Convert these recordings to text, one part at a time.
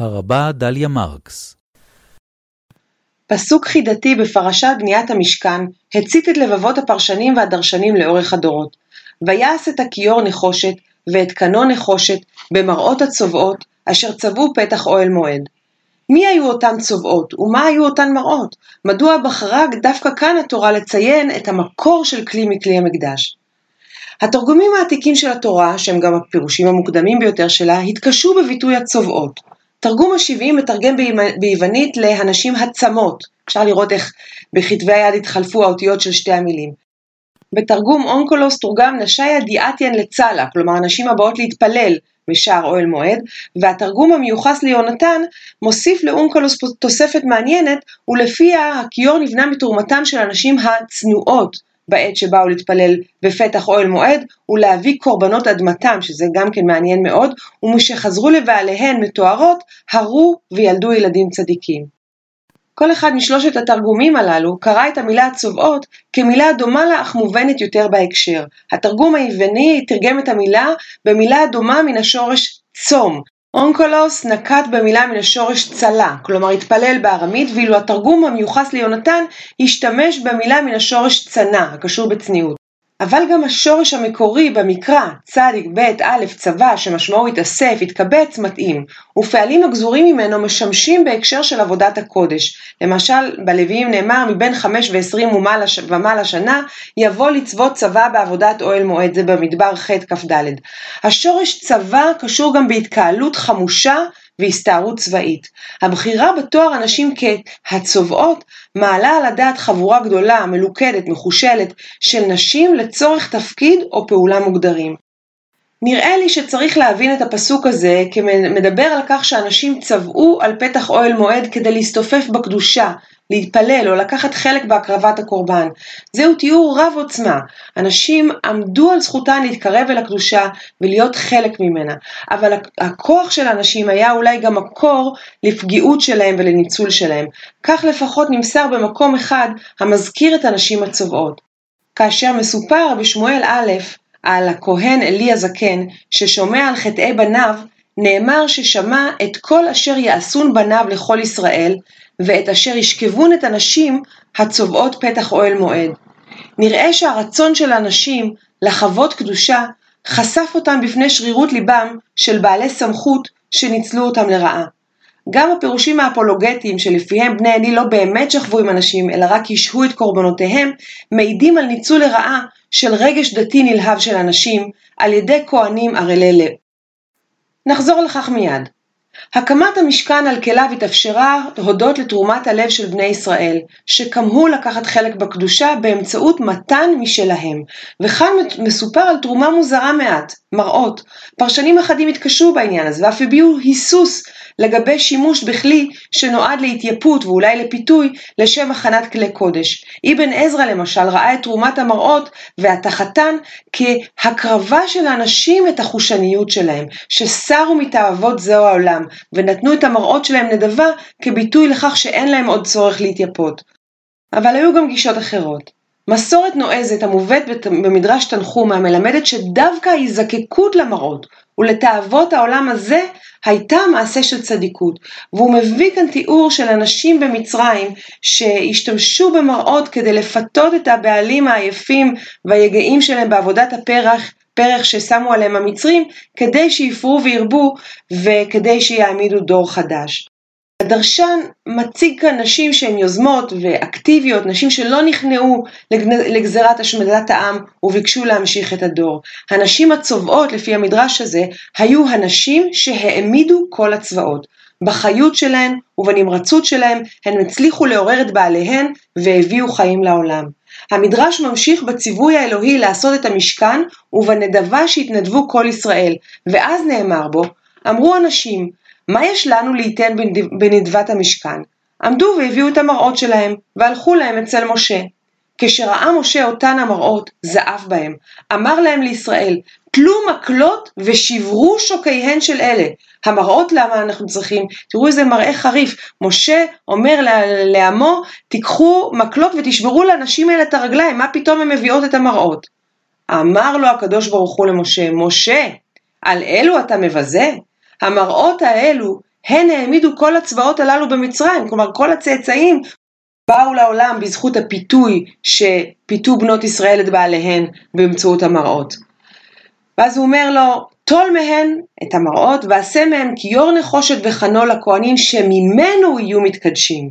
הרבה דליה מרקס פסוק חידתי בפרשת בניית המשכן הצית את לבבות הפרשנים והדרשנים לאורך הדורות. ויעש את הכיור נחושת, ואת קנו נחושת, במראות הצובעות, אשר צבעו פתח אוהל מועד. מי היו אותן צובעות, ומה היו אותן מראות? מדוע בחרה דווקא כאן התורה לציין את המקור של כלי מכלי המקדש? התרגומים העתיקים של התורה, שהם גם הפירושים המוקדמים ביותר שלה, התקשו בביטוי הצובעות. תרגום השבעים מתרגם ביוונית להנשים הצמות, אפשר לראות איך בכתבי היד התחלפו האותיות של שתי המילים. בתרגום אונקולוס תורגם נשיה דיאטיאן לצלה, כלומר הנשים הבאות להתפלל בשער אוהל מועד, והתרגום המיוחס ליונתן מוסיף לאונקולוס תוספת מעניינת, ולפיה הכיור נבנה מתרומתם של הנשים הצנועות, בעת שבאו להתפלל בפתח אוהל מועד ולהביא קורבנות אדמתם, שזה גם כן מעניין מאוד, ומשחזרו לבעליהן מתוארות, הרו וילדו ילדים צדיקים. כל אחד משלושת התרגומים הללו קרא את המילה הצובעות כמילה דומה לה אך מובנת יותר בהקשר. התרגום היווני תרגם את המילה במילה דומה מן השורש צום, אונקולוס נקט במילה מן השורש צלה, כלומר התפלל בארמית, ואילו התרגום המיוחס ליונתן השתמש במילה מן השורש צנע, הקשור בצניעות. אבל גם השורש המקורי במקרא, צדיק ב' א' צבא, שמשמעו התאסף, התקבץ, מתאים, ופעלים הגזורים ממנו משמשים בהקשר של עבודת הקודש. למשל, בלוויים נאמר, מבין חמש ועשרים ומעלה שנה, יבוא לצוות צבא בעבודת אוהל מועד, זה במדבר ח' כ"ד. השורש צבא קשור גם בהתקהלות חמושה והסתערות צבאית. הבחירה בתואר הנשים כהצובעות מעלה על הדעת חבורה גדולה, מלוכדת, מחושלת, של נשים לצורך תפקיד או פעולה מוגדרים. נראה לי שצריך להבין את הפסוק הזה כמדבר על כך שאנשים צבעו על פתח אוהל מועד כדי להסתופף בקדושה, להתפלל או לקחת חלק בהקרבת הקורבן. זהו תיאור רב עוצמה. אנשים עמדו על זכותן להתקרב אל הקדושה ולהיות חלק ממנה. אבל הכוח של האנשים היה אולי גם מקור לפגיעות שלהם ולניצול שלהם. כך לפחות נמסר במקום אחד המזכיר את הנשים הצובעות. כאשר מסופר בשמואל א' על הכהן עלי הזקן ששומע על חטאי בניו, נאמר ששמע את כל אשר יעשון בניו לכל ישראל, ואת אשר ישכבון את הנשים הצובעות פתח אוהל מועד. נראה שהרצון של הנשים לחוות קדושה חשף אותם בפני שרירות ליבם של בעלי סמכות שניצלו אותם לרעה. גם הפירושים האפולוגטיים שלפיהם בני עלי לא באמת שכבו עם אנשים אלא רק השהו את קורבנותיהם, מעידים על ניצול לרעה של רגש דתי נלהב של אנשים על ידי כהנים ערלי לב. נחזור לכך מיד. הקמת המשכן על כליו התאפשרה הודות לתרומת הלב של בני ישראל, שכמהו לקחת חלק בקדושה באמצעות מתן משלהם. וכאן מסופר על תרומה מוזרה מעט, מראות. פרשנים אחדים התקשו בעניין הזה, ואף הביעו היסוס לגבי שימוש בכלי שנועד להתייפות ואולי לפיתוי לשם הכנת כלי קודש. אבן עזרא למשל ראה את תרומת המראות והתחתן כהקרבה של האנשים את החושניות שלהם, שסרו מתאוות זהו העולם, ונתנו את המראות שלהם נדבה כביטוי לכך שאין להם עוד צורך להתייפות. אבל היו גם גישות אחרות. מסורת נועזת המובאת במדרש תנחומה מלמדת שדווקא ההיזקקות למראות ולתאוות העולם הזה הייתה מעשה של צדיקות. והוא מביא כאן תיאור של אנשים במצרים שהשתמשו במראות כדי לפתות את הבעלים העייפים והיגעים שלהם בעבודת הפרח פרח ששמו עליהם המצרים, כדי שיפרו וירבו וכדי שיעמידו דור חדש. הדרשן מציג כאן נשים שהן יוזמות ואקטיביות, נשים שלא נכנעו לגזירת השמדת העם וביקשו להמשיך את הדור. הנשים הצובעות, לפי המדרש הזה, היו הנשים שהעמידו כל הצבאות. בחיות שלהן ובנמרצות שלהן הן הצליחו לעורר את בעליהן והביאו חיים לעולם. המדרש ממשיך בציווי האלוהי לעשות את המשכן ובנדבה שהתנדבו כל ישראל, ואז נאמר בו, אמרו אנשים, מה יש לנו ליתן בנדבת המשכן? עמדו והביאו את המראות שלהם, והלכו להם אצל משה. כשראה משה אותן המראות, זעף בהם. אמר להם לישראל, תלו מקלות ושברו שוקיהן של אלה. המראות למה אנחנו צריכים? תראו איזה מראה חריף. משה אומר לעמו, תיקחו מקלות ותשברו לאנשים האלה את הרגליים, מה פתאום הן מביאות את המראות? אמר לו הקדוש ברוך הוא למשה, משה, על אלו אתה מבזה? המראות האלו הן העמידו כל הצבאות הללו במצרים, כלומר כל הצאצאים באו לעולם בזכות הפיתוי שפיתו בנות ישראל את בעליהן באמצעות המראות. ואז הוא אומר לו, טול מהן את המראות ועשה מהם כיור נחושת וחנו לכהנים שממנו יהיו מתקדשים.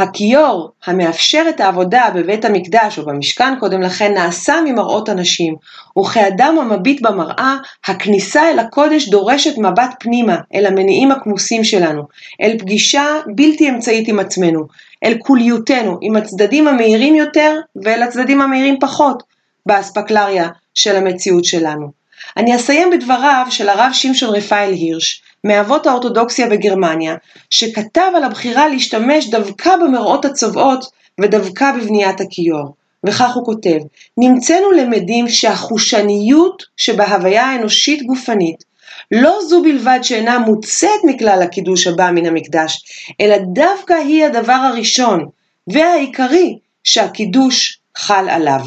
הכיור המאפשר את העבודה בבית המקדש או במשכן קודם לכן נעשה ממראות אנשים, וכאדם המביט במראה, הכניסה אל הקודש דורשת מבט פנימה, אל המניעים הכמוסים שלנו, אל פגישה בלתי אמצעית עם עצמנו, אל כוליותנו, עם הצדדים המהירים יותר ואל הצדדים המהירים פחות, באספקלריה של המציאות שלנו. אני אסיים בדבריו של הרב שמשון רפאל הירש, מאבות האורתודוקסיה בגרמניה, שכתב על הבחירה להשתמש דווקא במראות הצובעות ודווקא בבניית הכיור. וכך הוא כותב, נמצאנו למדים שהחושניות שבהוויה האנושית גופנית לא זו בלבד שאינה מוצאת מכלל הקידוש הבא מן המקדש, אלא דווקא היא הדבר הראשון והעיקרי שהקידוש חל עליו.